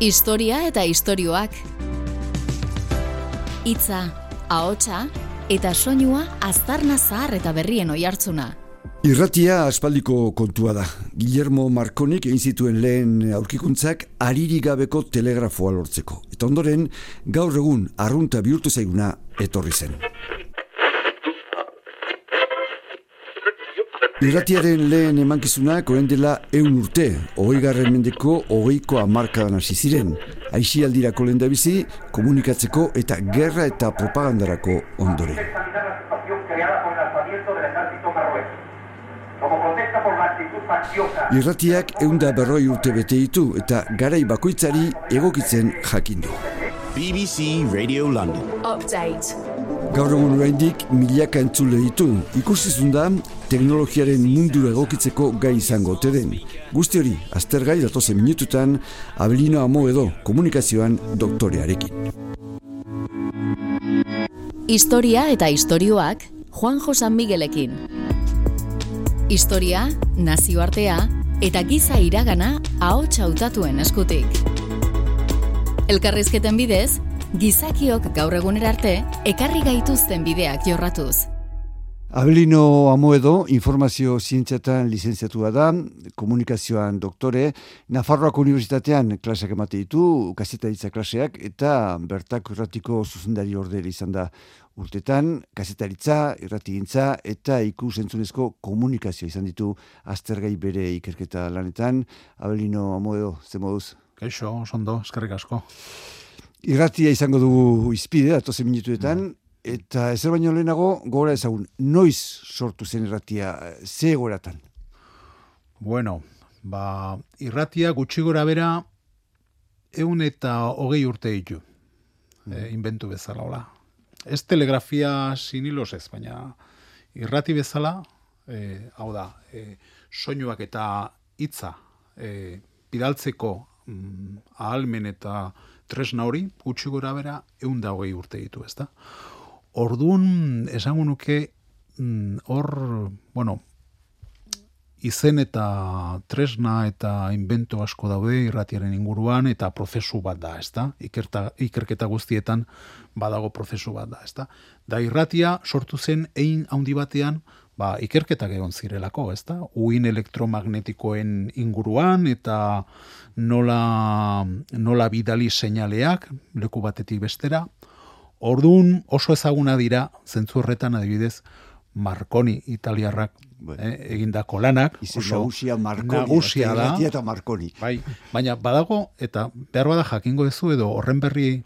Historia eta istorioak. Hitza, ahotsa eta soinua aztarna zahar eta berrien oihartzuna. Irratia aspaldiko kontua da. Guillermo Marconik egin zituen lehen aurkikuntzak aririk gabeko telegrafoa lortzeko. Eta ondoren, gaur egun arrunta bihurtu zaiguna etorri zen. Irratiaren lehen emankizunak oen dela eun urte, hogei garren mendeko hogeiko amarkadan hasi ziren. Aixi aldirako lehen bizi, komunikatzeko eta gerra eta propagandarako ondoren. Irratiak eunda berroi urte bete ditu eta garai bakoitzari egokitzen jakindu. BBC Radio London. Update. Gaur egun oraindik milaka entzule ditu. Ikusizun da, teknologiaren mundu egokitzeko gai izango ote den. Guzti hori, aztergai datoze minututan, Abelino Amo edo komunikazioan doktorearekin. Historia eta istorioak Juan Josan Miguelekin. Historia, nazioartea eta giza iragana ahots hautatuen eskutik. Elkarrizketen bidez, gizakiok gaur egunera arte ekarri gaituzten bideak jorratuz. Abelino Amoedo, informazio zientziatan lizenziatua da, komunikazioan doktore, Nafarroako Unibertsitatean klaseak emate ditu, kasetaritza klaseak, eta bertak irratiko zuzendari orderi izan da urtetan, kasetaritza, irratigintza, eta ikus entzunezko komunikazio izan ditu aztergai bere ikerketa lanetan. Abelino Amoedo, ze moduz? Kaixo, sondo, eskerrik asko. Irratia izango dugu izpide, atoze minutuetan, Eta ezer baino lehenago, gora ezagun, noiz sortu zen irratia, ze goratan? Bueno, ba, irratia gutxi gora bera, eun eta hogei urte ditu, mm. e, inventu bezala, hola. Ez telegrafia sinilos ez, baina irrati bezala, e, hau da, e, soinuak eta hitza e, bidaltzeko mm, ahalmen eta tresna hori, gutxi gora bera, eun da hogei urte ditu, ez da? Orduan, esango nuke, mm, hor, bueno, izen eta tresna eta invento asko daude irratiaren inguruan eta prozesu bat da, ezta? Ikerta, ikerketa guztietan badago prozesu bat da, ezta? Da irratia sortu zen egin handi batean, ba, ikerketak egon zirelako, ezta? Uin elektromagnetikoen inguruan eta nola, nola bidali seinaleak leku batetik bestera, Ordun oso ezaguna dira zentzu horretan adibidez Marconi italiarrak bueno. eh, egindako lanak oso nagusia Marconi da eta Marconi. Bai, baina badago eta behar bada jakingo duzu edo horren berri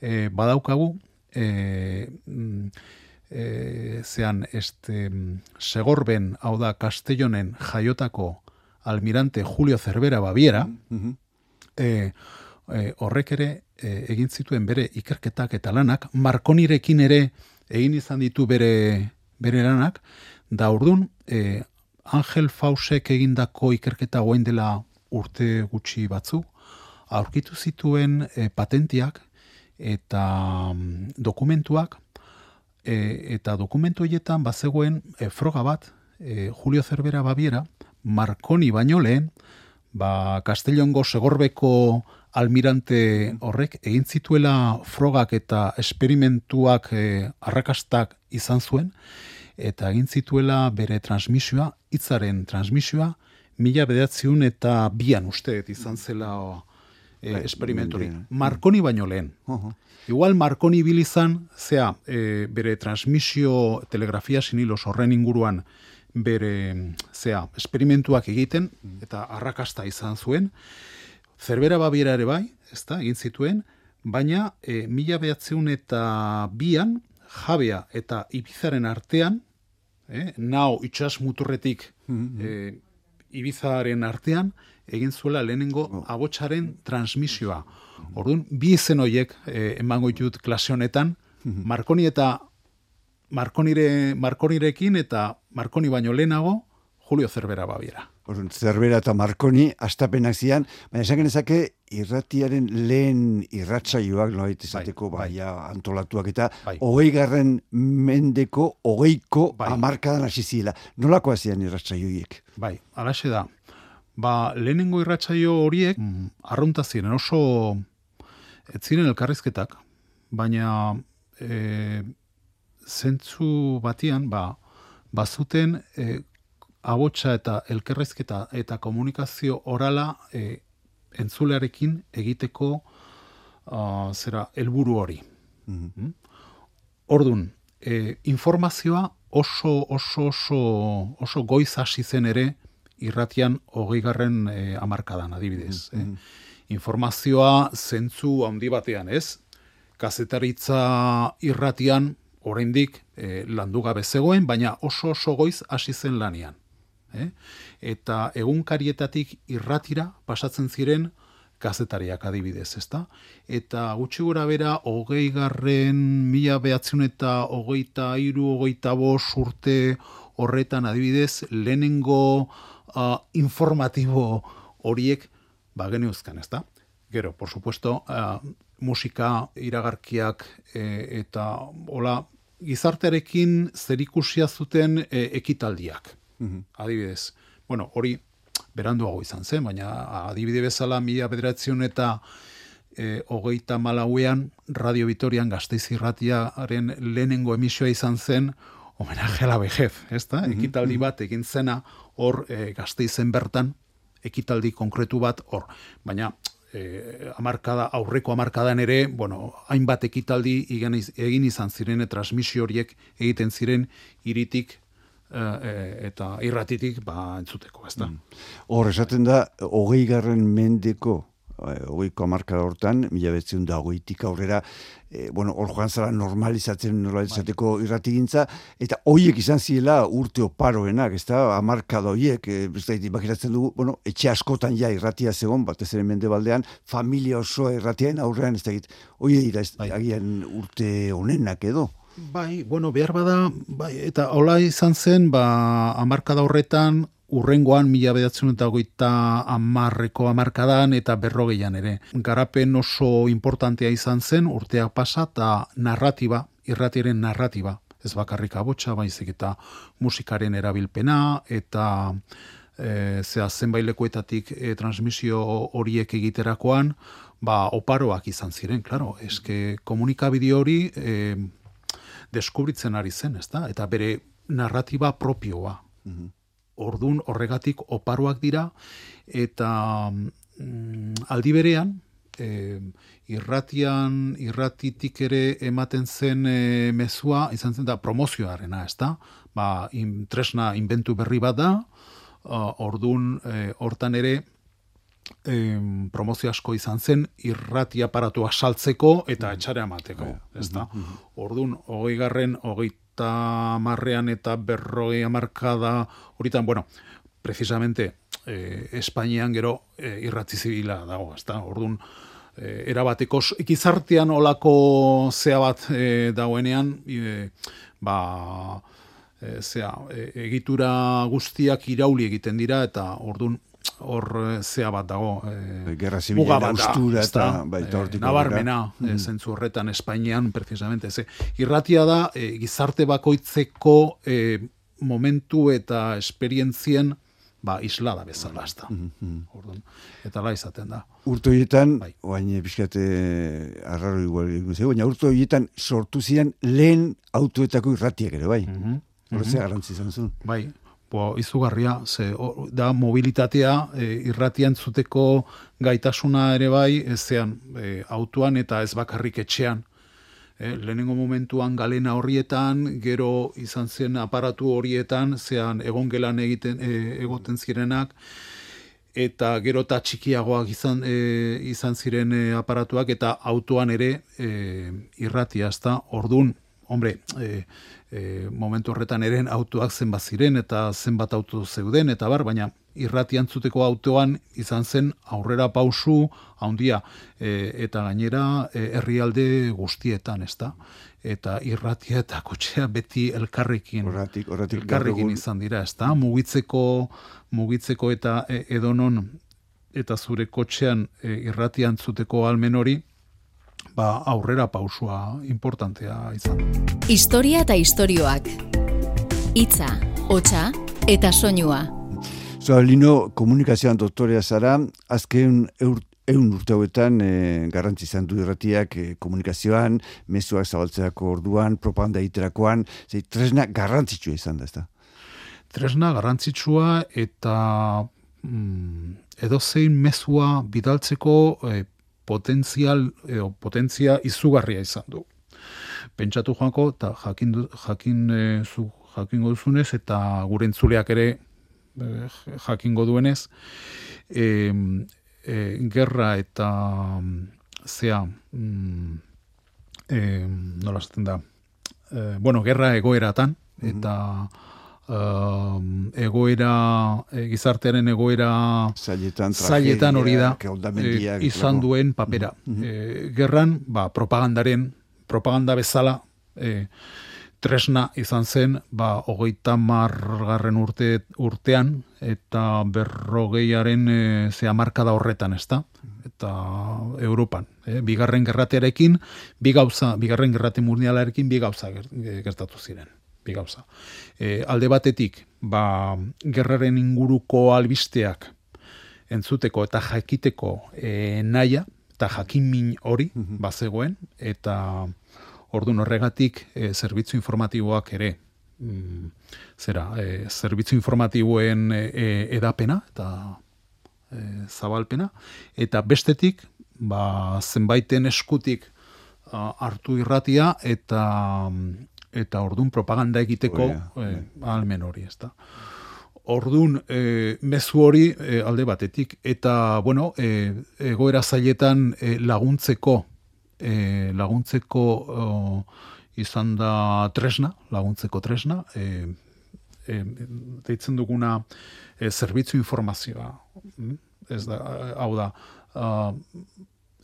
eh, badaukagu eh, mm, eh, zean este mm, Segorben hau da Castellonen jaiotako almirante Julio Cervera Baviera mm eh, eh, horrek ere e, egin zituen bere ikerketak eta lanak, Markonirekin ere egin izan ditu bere, bere lanak, da urdun, e, Angel Fausek egindako ikerketa goen dela urte gutxi batzu, aurkitu zituen e, patentiak eta mm, dokumentuak, e, eta dokumentu horietan bazegoen e, froga bat, e, Julio Cervera Baviera, Marconi baino lehen, ba, Castellongo segorbeko almirante horrek egin zituela frogak eta esperimentuak e, arrakastak izan zuen eta egin zituela bere transmisioa, hitzaren transmisioa, mila bedatziun eta bian uste izan zela e, esperimentori. Markoni baino lehen. Igual Markoni bilizan, zea, e, bere transmisio telegrafia sinilos horren inguruan bere, zea, esperimentuak egiten, eta arrakasta izan zuen, Zerbera babiera ere bai, ez da, egin zituen, baina e, mila behatzeun eta bian, jabea eta ibizaren artean, e, nao itxas muturretik mm ibizaren artean, egin zuela lehenengo oh. abotsaren transmisioa. Orduan, bi izen horiek e, emango ditut klase honetan, Markoni eta Markonire, Markonirekin eta Markoni baino lehenago, Julio Zerbera babiera. Orduan, Zerbera eta Marconi astapenak zian, baina esan genezake irratiaren lehen irratsaioak noait izateko bai, bai. antolatuak eta bai. hogei garren mendeko hogeiko bai. amarkadan hasi zila. Nolakoa zian irratsaioiek? Bai, alaxe da. Ba, lehenengo irratsaio horiek mm, arrunta ziren oso ez ziren elkarrizketak, baina e, zentzu batian, ba, bazuten e, abotsa eta elkarrizketa eta komunikazio orala e, entzulearekin egiteko uh, zera helburu hori. Mm -hmm. Ordun, e, informazioa oso oso oso oso goiz hasi zen ere irratian hogeigarren e, amarkadan adibidez. Mm -hmm. Informazioa zentzu handi batean, ez? Kazetaritza irratian oraindik e, landu gabe zegoen, baina oso oso goiz hasi zen lanian. Eh? Eta egunkarietatik irratira pasatzen ziren kazetariak adibidez, ezta? Eta gutxi gura bera, hogei garren, mila behatzen eta hogeita iru, hogeita bos urte horretan adibidez, lehenengo uh, informatibo horiek ba geneuzkan, ezta? Gero, por supuesto, uh, musika iragarkiak e, eta hola gizartearekin zerikusia zuten e, ekitaldiak. Mhm. Adibidez, bueno, hori beranduago izan zen, baina adibide bezala mila bederatzen eta e, hogeita malauean Radio Vitorian gazteiz irratiaren lehenengo emisioa izan zen homenajea la vejez, ez da? Mhm, ekitaldi mhm. bat egin zena hor e, gazteizen bertan, ekitaldi konkretu bat hor. Baina e, amarkada, aurreko amarkadan ere, bueno, hainbat ekitaldi egin izan ziren, transmisio horiek egiten ziren iritik e, eta irratitik ba entzuteko, ezta. Mm. Hor esaten da 20. mendeko eh, hogeiko amarka hortan, mila betzen da hogeitik aurrera, e, bueno, hor joan zara normalizatzen normalizateko bai. irratigintza, eta hoiek izan ziela urte oparoenak, ez da, amarka da hoiek, e, bakiratzen dugu, bueno, etxe askotan ja irratia zegon, batez ere mende baldean, familia oso irratiaen aurrean, ez da, hoi dira, bai. agian urte honenak edo. Bai, bueno, behar bada, bai, eta hola izan zen, ba, amarkada horretan, urrengoan mila bedatzen eta goita amarreko amarkadan eta berrogeian ere. Garapen oso importantea izan zen, urteak pasa, eta narratiba, irratiaren narratiba, ez bakarrik abotsa, baizik eta musikaren erabilpena, eta e, zea zenbailekuetatik e, transmisio horiek egiterakoan, ba, oparoak izan ziren, klaro, eske komunikabide hori, e, deskubritzen ari zen, ezta? Eta bere narratiba propioa. Mm Ordun horregatik oparoak dira eta mm, aldi berean e, irratian irratitik ere ematen zen e, mezua izan zen da promozioarena, ezta? Ba, in, tresna inventu berri bat da. ordun e, hortan ere em, promozio asko izan zen irrati aparatua saltzeko eta mm. etxare amateko, bai. ez da? Mm-hmm. Orduan, hogei garren, hogeita marrean eta berrogei amarkada horitan, bueno, precisamente eh, Espainian gero eh, irrati zibila dago, ez da? Orduan, eh, erabateko ikizartean olako zea bat eh, dagoenean, eh, ba, eh, zea, eh, egitura guztiak irauli egiten dira eta ordun hor eh, zea bat dago. E, Gerra zibila ustura eta baita hortik. E, nabarmena, mm. zentzu horretan Espainian, precisamente. Ze, irratia da, gizarte bakoitzeko e, momentu eta esperientzien ba, islada bezala, ez da. Mm -hmm. eta la izaten da. Urto horietan, bai. oain bizkate arraro igual, baina urto horietan sortu ziren lehen autoetako irratiak ere, bai. Mm -hmm. Horrezea mm garantzi zuen. Bai, bo, izugarria, ze, da mobilitatea e, irratian zuteko gaitasuna ere bai, ezean e, autuan eta ez bakarrik etxean. E, lehenengo momentuan galena horrietan, gero izan zen aparatu horietan, zean egon gelan egiten, e, egoten zirenak, eta gero eta txikiagoak izan, e, izan ziren e, aparatuak, eta autoan ere e, irratia, ezta, ordun, hombre, e, e, momentu horretan eren autoak zenbat ziren eta zenbat auto zeuden eta bar, baina irrati antzuteko autoan izan zen aurrera pausu handia e, eta gainera herrialde guztietan, ezta? Eta irratia eta kotxea beti elkarrekin, horratik, horratik elkarrekin izan dira, ezta? Mugitzeko, mugitzeko eta e, edonon eta zure kotxean e, irratian zuteko almen hori, ba, aurrera pausua importantea izan. Historia eta istorioak. Hitza, hotsa eta soinua. Zoa, Lino, komunikazioan doktorea zara, azken eur, eun urte hauetan e, garrantzi izan du irratiak e, komunikazioan, mezuak zabaltzeako orduan, propaganda iterakoan, zei, tresna garrantzitsua izan da, ez da? Tresna garrantzitsua eta mm, edo zein mezua bidaltzeko e, potentzial, edo potentzia izugarria izan du. Pentsatu joanko, eta jakin, jakin e, zu, jakingo duzunez, eta gure entzuleak ere e, jakingo duenez, e, e, gerra eta zea, mm, e, nola zaten da, e, bueno, gerra egoeratan, eta um, egoera, e, gizartearen egoera zailetan, hori da, e, izan duen papera. E, gerran, ba, propagandaren, propaganda bezala, e, tresna izan zen, ba, hogeita margarren urte, urtean, eta berrogeiaren e, zea markada horretan, ez? Eta Europan. E, bigarren gerratearekin, bi gauza, bigarren gerrate mundialarekin, bi gauza gertatu ziren bi gauza. E, alde batetik, ba, gerraren inguruko albisteak entzuteko eta jakiteko e, naia, eta jakin hori, mm bazegoen, eta ordu horregatik e, zerbitzu informatiboak ere, mm, zera, e, zerbitzu informatiboen e, e, edapena, eta e, zabalpena, eta bestetik, ba, zenbaiten eskutik hartu irratia eta eta ordun propaganda egiteko eh, almen hori, ezta. Ordun e, mezu hori eh, alde batetik eta bueno, e, egoera zailetan laguntzeko e, laguntzeko izan da tresna, laguntzeko tresna, e, e, deitzen duguna e, zerbitzu informazioa. Mm? Ez da, hau da,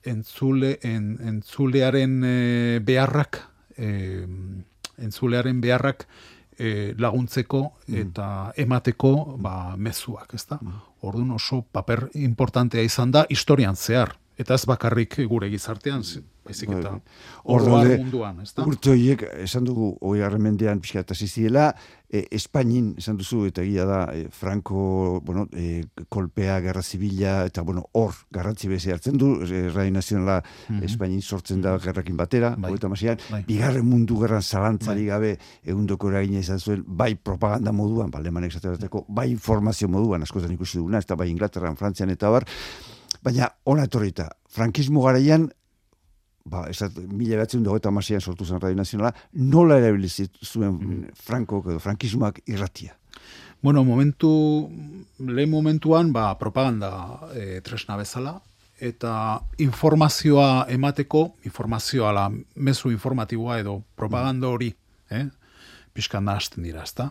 entzule, en, entzulearen beharrak e, entzulearen beharrak e, laguntzeko mm. eta emateko ba, mezuak, ezta? Mm. Orduan oso paper importantea izan da historian zehar. Eta ez bakarrik gure gizartean, baizik eta bai. munduan, ez da? Urte horiek, esan dugu, hori arremendean pixka eta ziziela, e, Espainin, esan duzu, eta gila da, e, Franco, bueno, e, kolpea, gerra zibila, eta, bueno, hor, garrantzi beze hartzen du, e, Rai Nazionala mm Espainin sortzen da gerrakin batera, bai. bai. bigarren mundu gerran zalantzari bai. gabe, egundoko eragina izan zuen, bai propaganda moduan, balemanek zaterateko, bai informazio moduan, askotan ikusi duguna, ez da bai Inglaterran, Frantzian eta bar, baina ona etorrita, frankismo garaian ba, esat, mila behatzen dugu eta masian sortu zen Radio Nazionala, nola erabilizit zuen mm. Franko edo Frankismoak irratia? Bueno, momentu, lehen momentuan, ba, propaganda e, tresna bezala, eta informazioa emateko, informazioa la mezu informatiboa edo propaganda hori, eh? pixkan da hasten dira, ezta?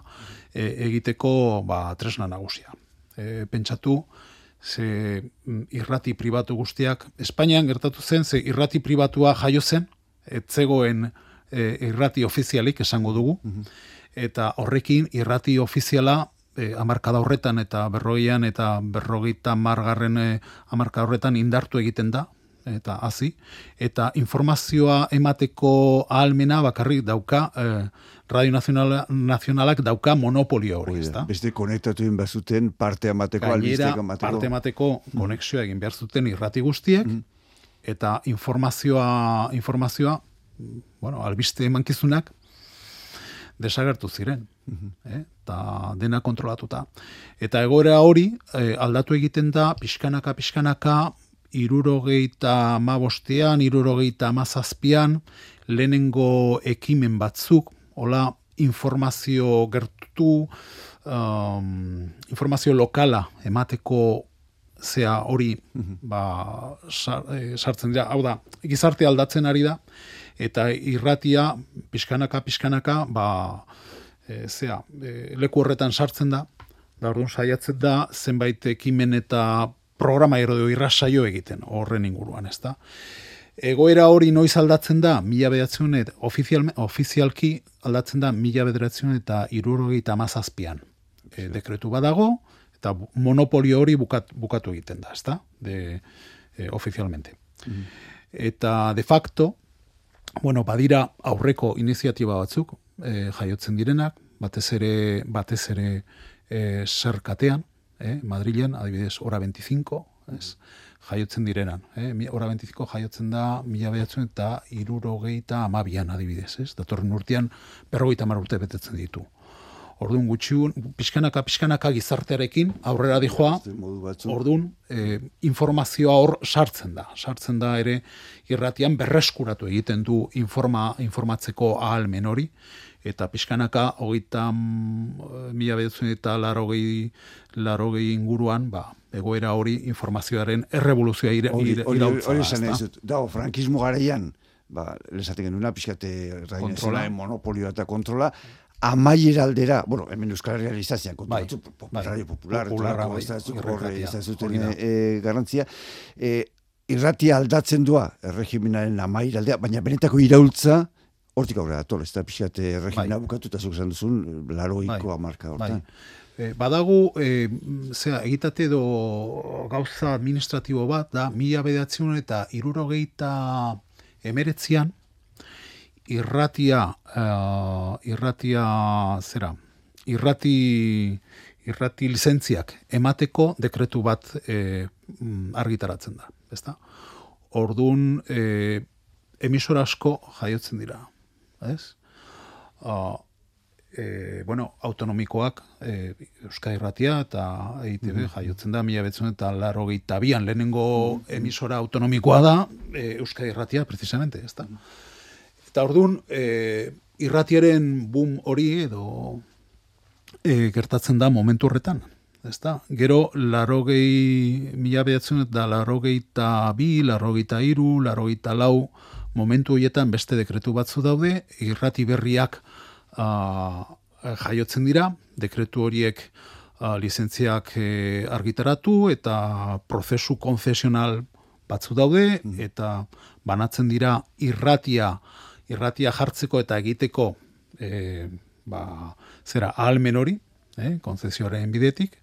E, egiteko ba, tresna nagusia. E, pentsatu, ze mm, irrati pribatu guztiak, Espainian gertatu zen, ze irrati pribatua jaio zen, etzegoen e, irrati ofizialik esango dugu, mhm. eta horrekin irrati ofiziala e, amarkada horretan eta berroian eta berrogeita margarren e, amarka horretan indartu egiten da, eta hasi eta informazioa emateko ahalmena bakarrik dauka eh, Radio Nacional, Nacionalak dauka monopolio hori, ezta? Beste konektatu egin behar zuten parte amateko, albisteko amateko. parte amateko konexioa egin behar zuten irrati guztiek, mm. eta informazioa, informazioa, bueno, albiste emankizunak, desagertu ziren, mm eh? eta dena kontrolatuta. Eta egoera hori, eh, aldatu egiten da, pixkanaka, pixkanaka, irurogeita amabostean, irurogeita amazazpian, lehenengo ekimen batzuk, hola informazio gertu, um, informazio lokala emateko zea hori ba, eh, sartzen dira, hau da, gizarte aldatzen ari da, eta irratia, pixkanaka, pixkanaka, ba, e, zea, e, leku horretan sartzen da, da orduan saiatzen da, zenbait ekimen eta programa edo irrasaio egiten horren inguruan, ez da. Egoera hori noiz aldatzen da, mila bedatzen eta ofizial, ofizialki aldatzen da mila bedatzen eta irurogeita amazazpian. E, dekretu badago, eta monopolio hori bukat, bukatu egiten da, ez da, de, e, ofizialmente. Mm. Eta de facto, bueno, badira aurreko iniziatiba batzuk, e, jaiotzen direnak, batez ere, batez ere e, zerkatean, eh? Madrilen, adibidez, ora 25, ez? Jaiotzen direnan. Eh? Ora 25 jaiotzen da, mila behatzen eta irurogeita amabian adibidez. Ez? Datorren urtean, berrogeita mar urte betetzen ditu. Orduan gutxiun, pixkanaka, pixkanaka gizartearekin aurrera dijoa, orduan e, informazioa hor sartzen da. Sartzen da ere irratian berreskuratu egiten du informa, informatzeko ahalmen hori, eta pixkanaka hogeita mm, mila bedutzen eta larogei, larogei inguruan, ba, egoera hori informazioaren errevoluzioa ire, ire, hori, hori, ez dut, dago, frankismo garaian, ba, lezatek genuna, pixkate, kontrola, monopolio eta kontrola, amaier aldera, bueno, hemen Euskal Herria izazian, kontu bai, bai, radio popular, popular, bai, bai, e, garantzia, e, irratia aldatzen doa, erregimenaren amaier aldera, baina benetako iraultza, hortik aurrera, tol, ez da pixate erregimena bai. bukatu, eta zuk esan duzun, laroiko bai. amarka hortan. Bai. E, badago, e, zera, egitate do gauza administratibo bat, da, mila bedatzen eta irurogeita emeretzian, irratia uh, irratia zera irrati irrati lizentziak emateko dekretu bat e, argitaratzen da, ezta? Ordun e, emisora asko jaiotzen dira, ez? Uh, e, bueno, autonomikoak e, Euskal Irratia eta EITB mm -hmm. jaiotzen da mila betzen eta laro lehenengo emisora autonomikoa da e, Euskal Irratia, precisamente, ez da? Eta orduan, e, irratiaren boom hori edo e, gertatzen da momentu horretan. Ezta? Gero, larogei mila behatzen eta larogei eta bi, larogei eta iru, larogei eta lau momentu horietan beste dekretu batzu daude, irrati berriak a, jaiotzen dira, dekretu horiek a, lizentziak e, argitaratu eta prozesu konzesional batzu daude, mm. eta banatzen dira irratia irratia jartzeko eta egiteko e, ba, zera ahalmen hori, e, konzezioaren bidetik,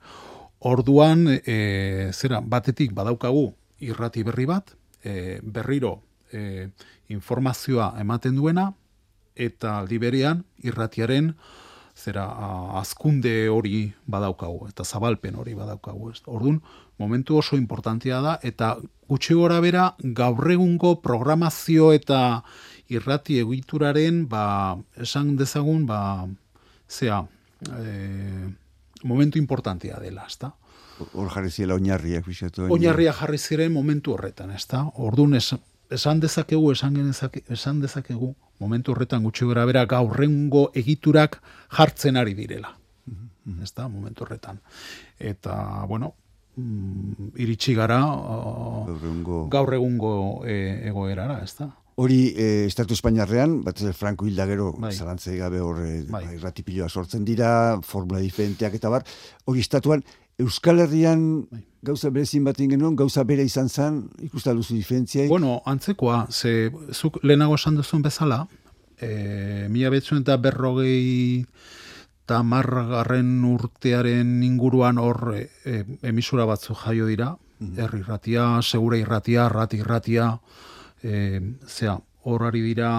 orduan e, zera batetik badaukagu irrati berri bat, e, berriro e, informazioa ematen duena, eta aldi berean irratiaren zera azkunde hori badaukagu, eta zabalpen hori badaukagu. Ez. Orduan, momentu oso importantia da, eta gutxi gora bera, gaur egungo programazio eta irrati egituraren ba, esan dezagun ba, zea, e, momentu importantia dela, ezta? Hor jarri zela oinarriak bizatu. Oinarria jarri ziren momentu horretan, ezta? Ordun es, esan dezakegu, esan genezake, esan dezakegu momentu horretan gutxi gora bera gaurrengo egiturak jartzen ari direla. Mm Ezta? Momentu horretan. Eta, bueno, mm, iritsi gara gaur egungo e, egoerara, ezta? Hori e, Estatu Espainiarrean, bat ez Franco hilda gero, bai. zalantzei gabe hor e, bai. bai sortzen dira, formula diferenteak eta bar, hori Estatuan, Euskal Herrian bai. gauza berezin bat genuen, gauza bere izan zen, ikusta duzu diferentziai? Bueno, antzekoa, ze, zuk lehenago esan duzun bezala, e, mila betzuen eta berrogei eta margarren urtearen inguruan hor e, emisura batzu jaio dira, mm -hmm. erri irratia, segura irratia, rati irratia, e, zea, horari dira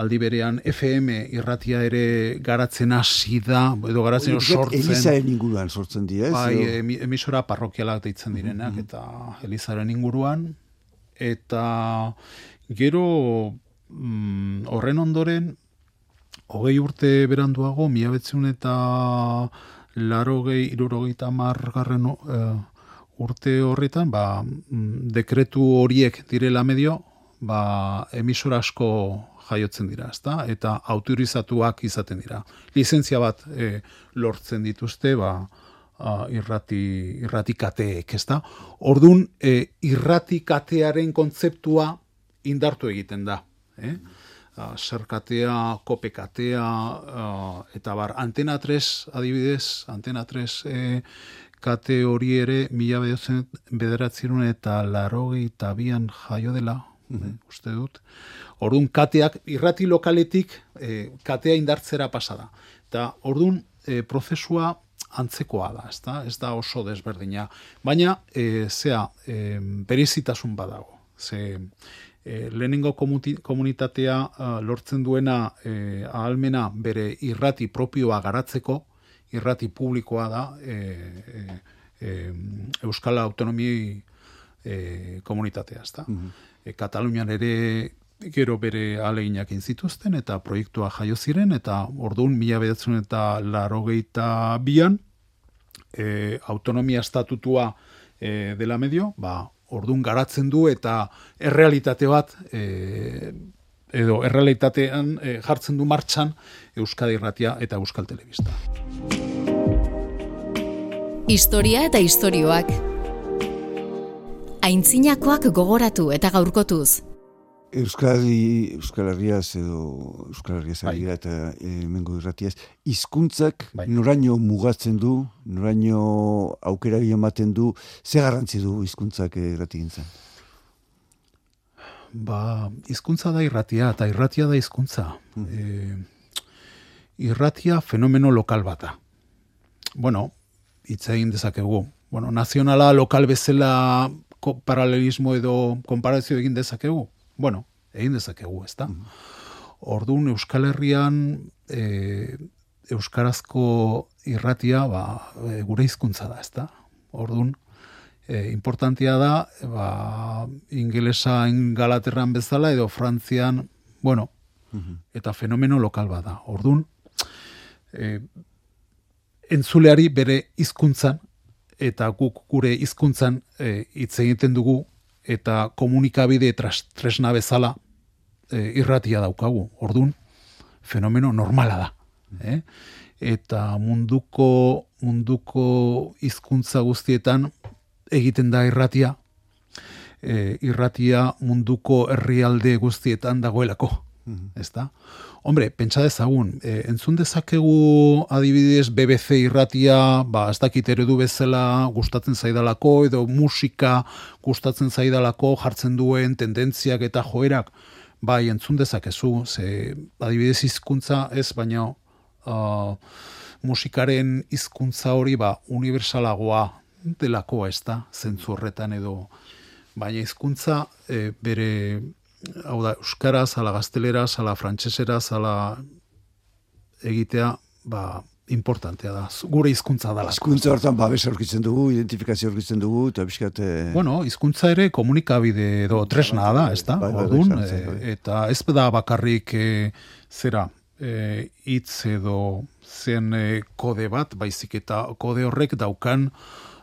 aldi berean FM irratia ere garatzen hasi da, edo garatzen sortzen. Elizaren inguruan sortzen dira, ez? Bai, emisora parrokialak deitzen direnak, mm-hmm. eta Elizaren inguruan. Eta gero mm, horren ondoren, hogei urte beranduago, mila betzen eta laro gehi, iruro margarren uh, urte horretan, ba, mm, dekretu horiek direla medio, ba, emisora asko jaiotzen dira, ezta? Eta autorizatuak izaten dira. Lizentzia bat e, lortzen dituzte, ba, a, irrati, irrati kateek, ezta? Ordun e, irrati katearen kontzeptua indartu egiten da, eh? A, zerkatea, kopekatea, eta bar, antena 3, adibidez, antena 3 e, kate hori ere, mila bederatzen eta larogei eta bian jaio dela, mm uste dut. Orduan kateak irrati lokaletik e, katea indartzera pasa da. Eta orduan e, prozesua antzekoa da, ezta? Ez da oso desberdina. Baina e, zea e, berizitasun badago. Ze e, lehenengo komunitatea lortzen duena e, ahalmena bere irrati propioa garatzeko, irrati publikoa da, e, e, e, Euskal Autonomi e, komunitatea, ezta. Mm Katalunian ere gero bere aleinak zituzten eta proiektua jaio ziren eta orduan mila bedatzen eta larogeita bian e, autonomia estatutua e, dela medio, ba, orduan garatzen du eta errealitate bat e, edo errealitatean e, jartzen du martxan Euskadi Irratia eta Euskal Telebista. Historia eta istorioak Aintzinakoak gogoratu eta gaurkotuz. Euskadi, Euskal Herriaz edo Euskal Herriaz bai. eta e, mengo irratiaz, izkuntzak bai. noraino mugatzen du, noraino aukera ematen du, ze garrantzi du izkuntzak irrati gintzen? Ba, izkuntza da irratia, eta irratia da izkuntza. Mm. irratia fenomeno lokal bata. Bueno, hitza egin dezakegu. Bueno, nazionala lokal bezala paralelismo edo konparazio egin dezakegu. Bueno, egin dezakegu, ezta? Mm Orduan Euskal Herrian e, euskarazko irratia ba, e, gure hizkuntza da, ezta? Orduan e, importantia da, ba, ingelesa ingalaterran bezala edo frantzian, bueno, mhm. eta fenomeno lokal bada. Orduan, e, entzuleari bere hizkuntzan eta guk gure hizkuntzan e, hitz egiten dugu eta komunikabide tresna bezala e, irratia daukagu. Ordun fenomeno normala da, eh? Eta munduko munduko hizkuntza guztietan egiten da irratia. E, irratia munduko herrialde guztietan dagoelako, mm ezta? Hombre, pentsa dezagun, e, entzun dezakegu adibidez BBC irratia, ba, ez dakit eredu bezala gustatzen zaidalako, edo musika gustatzen zaidalako jartzen duen tendentziak eta joerak, bai, entzun dezakezu, ze adibidez hizkuntza ez, baina uh, musikaren hizkuntza hori, ba, universalagoa delako ez da, zentzu horretan edo, baina hizkuntza e, bere hau da, euskaraz, ala gazteleraz, ala frantseseraz, ala egitea, ba, importantea da. Gure hizkuntza da. Hizkuntza hortan babes aurkitzen dugu, identifikazio aurkitzen dugu eta bizkat Bueno, hizkuntza ere komunikabide edo tresna da, ezta? Bai, bai, bai, bai, eta ez da bakarrik e, zera eh, hitz edo zen e, kode bat, baizik eta kode horrek daukan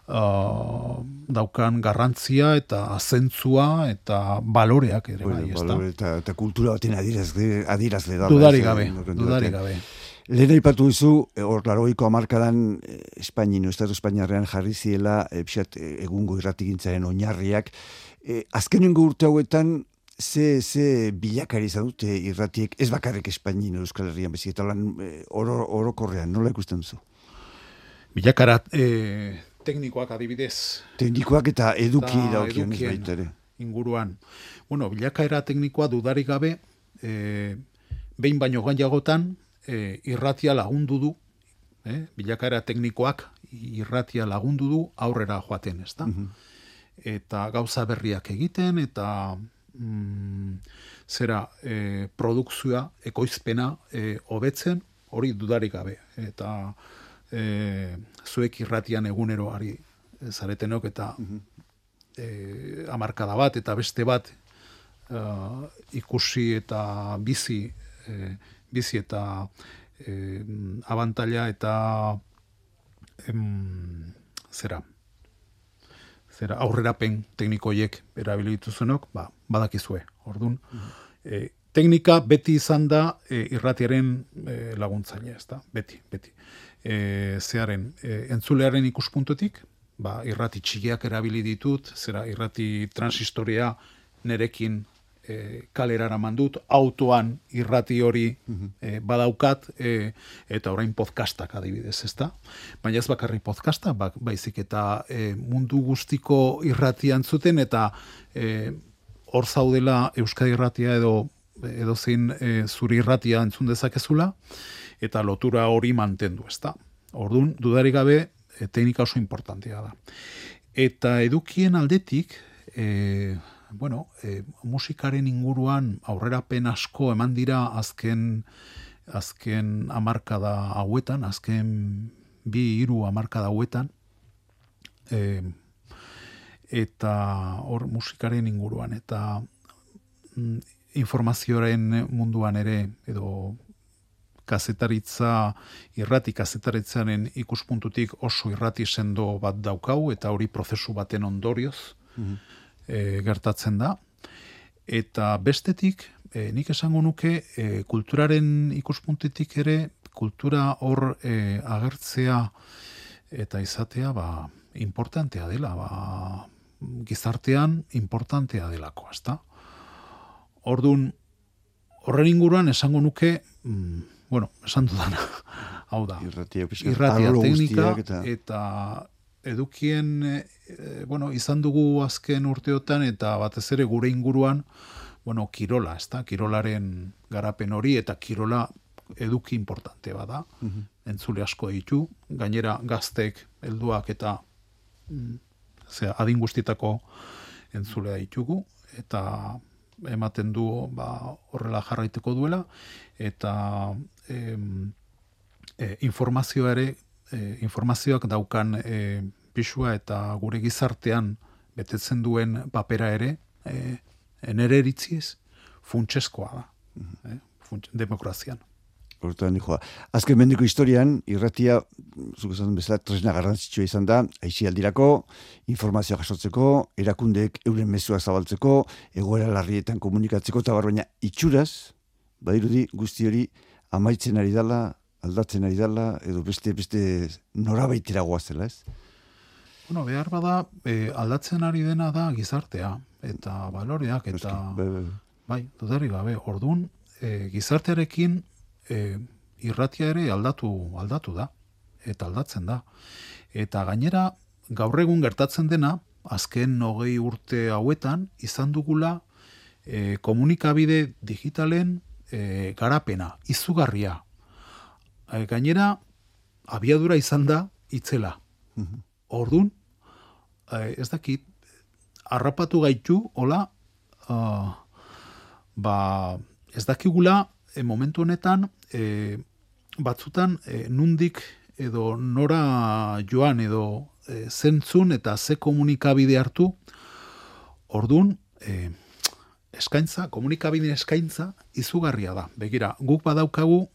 uh, daukan garrantzia eta zentzua eta baloreak ere bai, balore, eta, eta kultura baten adirazle, adirazle da. Dudari gabe, dudari gabe. Lehen aipatu duzu, eh, hor laroiko amarkadan eh, Espaini, no, Estatu Espainiarrean jarri ziela e, egungo irratigintzaren oinarriak. E, azkenengo urte hauetan, ze, ze bilakari izan dute irratiek, ez bakarrik Espaini, no, Euskal Herrian, bezik, eta lan oro, orokorrean, nola ikusten duzu? Bilakara, teknikoak adibidez. Teknikoak eta eduki daukien baitere. Inguruan. Bueno, bilakaera teknikoa dudarik gabe, e, behin baino gaiagotan, e, irratia lagundu du, e, bilakaera teknikoak irratia lagundu du aurrera joaten, ez da? Mhm. Eta gauza berriak egiten, eta mm, zera e, produkzioa, ekoizpena hobetzen, hori dudarik gabe. Eta e, zuek irratian egunero ari zaretenok eta mm amarkada bat eta beste bat e, ikusi eta bizi e, bizi eta e, abantaila eta em, zera zera aurrerapen teknikoiek erabilitu zenok, ba, badakizue, orduan. Mm teknika beti izan da e, irratiaren e, laguntzaile, ez da? Beti, beti e, zearen e, entzulearen ikuspuntutik, ba, irrati txigiak erabili ditut, zera irrati transistoria nerekin e, kalerara mandut, autoan irrati hori mhm. e, badaukat, e, eta orain podcastak adibidez, ezta? Baina ez bakarri podcasta, ba, baizik eta e, mundu guztiko irratian zuten, eta e, hor zaudela Euskadi irratia edo edo zein e, zuri irratia entzun dezakezula, eta lotura hori mantendu, ezta. Ordun dudarik gabe e, teknika oso importantea da. Eta edukien aldetik, e, bueno, e, musikaren inguruan aurrerapen asko eman dira azken azken hamarkada hauetan, azken bi hiru hamarkada hauetan, e, eta hor musikaren inguruan, eta mm, informazioaren munduan ere, edo kazetaritza irrati kazetaritzaren ikuspuntutik oso irrati sendo bat daukau eta hori prozesu baten ondorioz mm gertatzen da eta bestetik e, nik esango nuke e, kulturaren ikuspuntutik ere kultura hor e, agertzea eta izatea ba importantea dela ba gizartean importantea delako, ezta? Ordun horren inguruan esango nuke mm, bueno, esan dudana, hau da, irratia, irratia teknika, eta... eta edukien, e, bueno, izan dugu azken urteotan, eta batez ere gure inguruan, bueno, kirola, ez da, kirolaren garapen hori, eta kirola eduki importante bada, mm entzule asko ditu, gainera gaztek, helduak eta mm, zera, adin guztietako entzulea ditugu, eta ematen du ba, horrela jarraiteko duela, eta e, informazioa ere, e, informazioak daukan e, pisua eta gure gizartean betetzen duen papera ere, e, enere eritziez, funtseskoa da, mm demokrazian. Hortan, joa. Azken mendiko historian, irratia, zuk esan bezala, tresna garrantzitsua izan da, aixi aldirako, informazioa jasotzeko, erakundeek euren mezua zabaltzeko, egoera larrietan komunikatzeko, eta baina itxuraz, badirudi guzti hori amaitzen ari dala, aldatzen ari dela, edo beste beste norabaitera goazela, ez? Bueno, behar bada, e, aldatzen ari dena da gizartea, eta baloreak, eta... Be, be, be. Bai, dudari gabe, orduan, e, gizartearekin e, irratia ere aldatu, aldatu da, eta aldatzen da. Eta gainera, gaur egun gertatzen dena, azken nogei urte hauetan, izan dugula e, komunikabide digitalen e, garapena, izugarria, e, gainera abiadura izan da itzela. Mhm. Ordun e, ez dakit harrapatu gaitu hola uh, ba ez dakigula e, momentu honetan e, batzutan e, nundik edo nora joan edo e, zentzun eta ze komunikabide hartu ordun e, eskaintza, komunikabide eskaintza izugarria da. Begira, guk badaukagu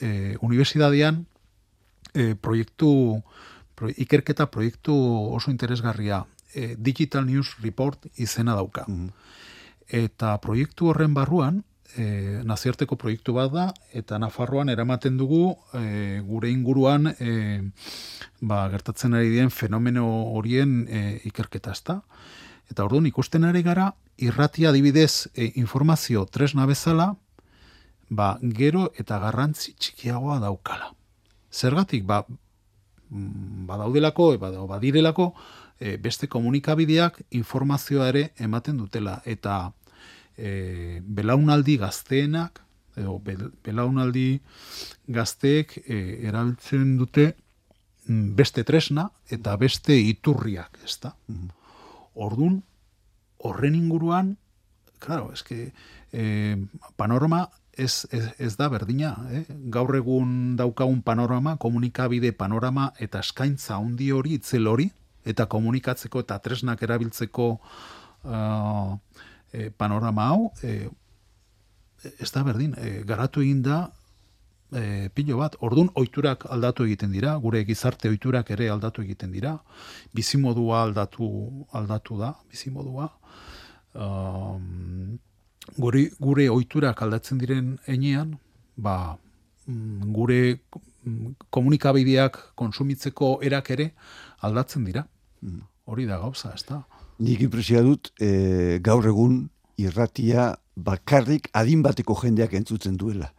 e, universidadean e, proiektu ikerketa proiektu oso interesgarria e, Digital News Report izena dauka. Mhm. Eta proiektu horren barruan e, naziarteko proiektu bat da eta Nafarroan eramaten dugu e, gure inguruan e, ba, gertatzen ari dien fenomeno horien e, ikerketa ezta. Eta orduan ikusten ari gara irratia adibidez e, informazio tresna bezala ba, gero eta garrantzi txikiagoa daukala. Zergatik, ba, mm, badaudelako, e, badirelako, e, beste komunikabideak informazioa ere ematen dutela. Eta e, belaunaldi gazteenak, edo belaunaldi gazteek e, erabiltzen dute mm, beste tresna eta beste iturriak, ezta? Mm Ordun horren inguruan, claro, eske eh, panorama ez, ez, ez da berdina. Eh? Gaur egun daukagun panorama, komunikabide panorama eta eskaintza handi hori, itzel hori, eta komunikatzeko eta tresnak erabiltzeko uh, panorama hau, e, ez da berdin, e, garatu egin da e, pilo bat, ordun oiturak aldatu egiten dira, gure gizarte oiturak ere aldatu egiten dira, bizimodua aldatu, aldatu da, bizimodua, um, gure, gure oiturak aldatzen diren enean, ba, mm, gure mm, komunikabideak konsumitzeko erak ere aldatzen dira. Mm. Hori da gauza, ez da? Nik impresia dut, e, gaur egun irratia bakarrik adin bateko jendeak entzutzen duela.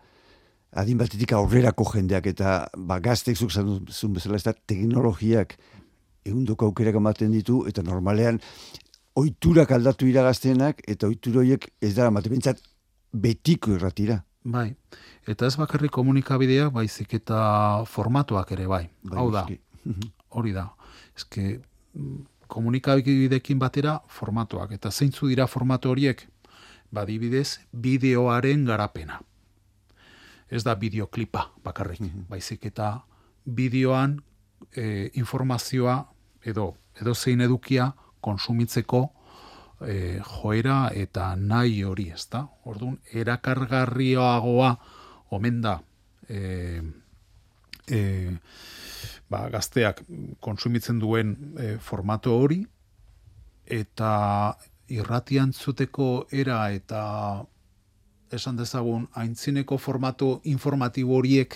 Adin batetik aurrerako jendeak eta ba, gaztek zuk zuen bezala ez da teknologiak egundoko aukerak ematen ditu eta normalean oiturak aldatu iragaztenak eta oituroiek ez dara mate bentsat betiko irratira. Bai, eta ez bakarrik komunikabideak baizik eta formatuak ere bai. bai Hau da, hori da. Ez que mm, komunikabidekin batera formatuak. Eta zeintzu dira formatu horiek? Badibidez, bideoaren garapena. Ez da bideoklipa bakarrik. Baizik eta bideoan e, informazioa edo edo zein edukia konsumitzeko e, joera eta nahi hori, ezta? Orduan, erakargarriagoa omen da e, e, ba, gazteak konsumitzen duen e, formato hori eta irratian zuteko era eta esan dezagun aintzineko formato informatibo horiek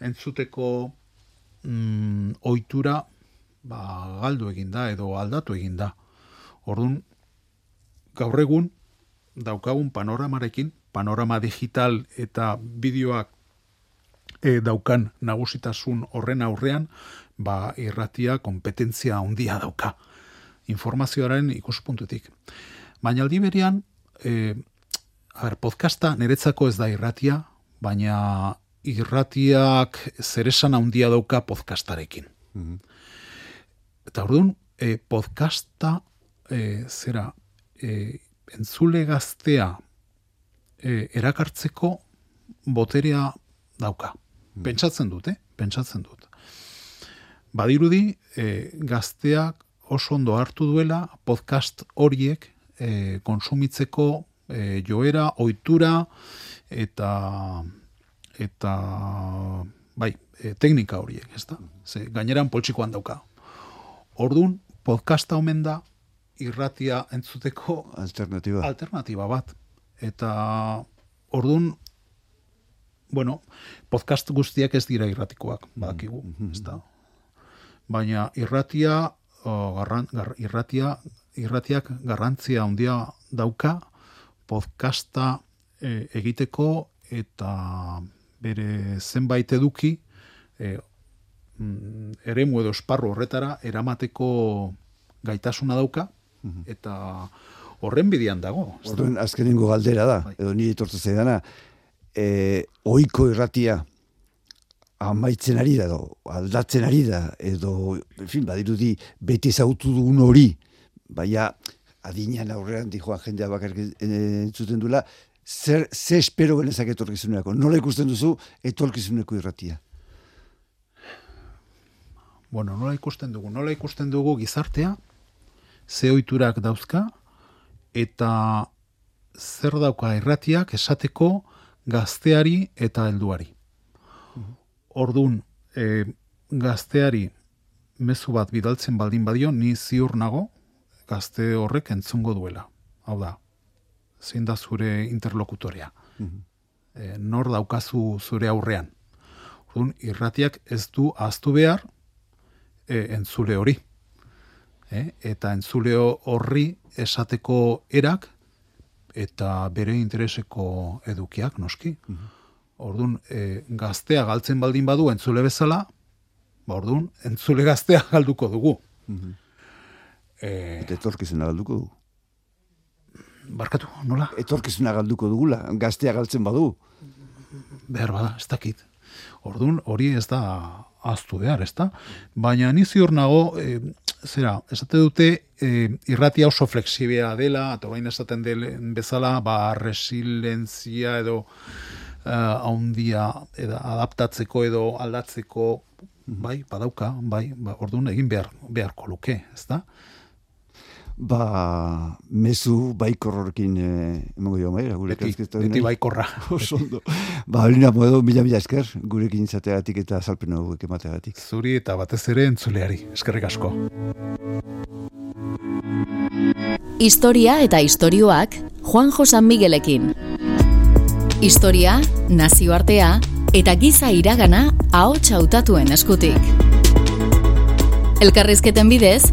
entzuteko mm, ohitura ba, galdu egin da edo aldatu egin da. Orduan, gaur egun daukagun panoramarekin, panorama digital eta bideoak e, daukan nagusitasun horren aurrean, ba, irratia kompetentzia handia dauka informazioaren ikuspuntutik. Baina aldi berian, e, a ber, podcasta niretzako ez da irratia, baina irratiak zeresan handia dauka podcastarekin. Mm Eta orduan, e, podcasta e, zera e, entzule gaztea e, erakartzeko boterea dauka. Mm. Pentsatzen dut, eh? Pentsatzen dut. Badirudi, e, gazteak oso ondo hartu duela podcast horiek e, konsumitzeko e, joera, ohitura eta eta bai, e, teknika horiek, ezta? Ze gaineran poltsikoan dauka. Ordun podcasta omen da irratia entzuteko alternativa. Alternativa bat. Eta ordun bueno, podcast guztiak ez dira irratikoak, badakigu, mm -hmm. ezta? Baina irratia garran, irratia, irratiak garrantzia handia dauka podcasta e, egiteko eta bere zenbait eduki e, eremu edo esparru horretara eramateko gaitasuna dauka mhm. eta horren bidian dago. Horren azkenengo galdera da, bai. edo nire etortu zaidana, e, oiko irratia amaitzen ari da, edo, aldatzen ari da, edo, en fin, badirudi, beti zautu dugun hori, baina, adinean aurrean, dijoa jendea bakar entzuten duela, zer, ze espero genezak etorkizunerako? Nola ikusten duzu etorkizuneko irratia? Bueno, nola ikusten dugu? Nola ikusten dugu gizartea, ze oiturak dauzka, eta zer dauka irratiak esateko gazteari eta helduari. Ordun e, gazteari mezu bat bidaltzen baldin badio, ni ziur nago gazte horrek entzungo duela. Hau da, zein da zure interlokutorea. Mm nor daukazu zure aurrean. Ordun irratiak ez du aztu behar e, entzule hori. E, eta entzule horri esateko erak eta bere intereseko edukiak, noski. Mhm. Ordun e, gaztea galtzen baldin badu entzule bezala, ba ordun entzule gaztea galduko dugu. Mm -hmm. E, etorkizuna galduko dugu. Barkatu, nola? Etorkizuna galduko dugula, gaztea galtzen badu. Behar bada, ez dakit. Ordun hori ez da aztu behar, ez da? Baina nizi hor nago, e, zera, esate dute e, irratia oso fleksibea dela, eta bain esaten delen bezala, ba, resilientzia edo uh, haundia edo adaptatzeko edo aldatzeko bai, badauka, bai, ba, orduan egin behar, beharko luke, ez da? Ba, mezu baikorrorekin eh, emango jo, bai, gure beti, beti baikorra. Osondo. ba, alina moedo, mila mila esker, gurekin izateagatik eta salpen hauek emateagatik. Zuri eta batez ere entzuleari, eskerrik asko. Historia eta istorioak Juan Josan Miguelekin. Historia, nazioartea eta giza iragana ahots hautatuen eskutik. Elkarrizketen bidez,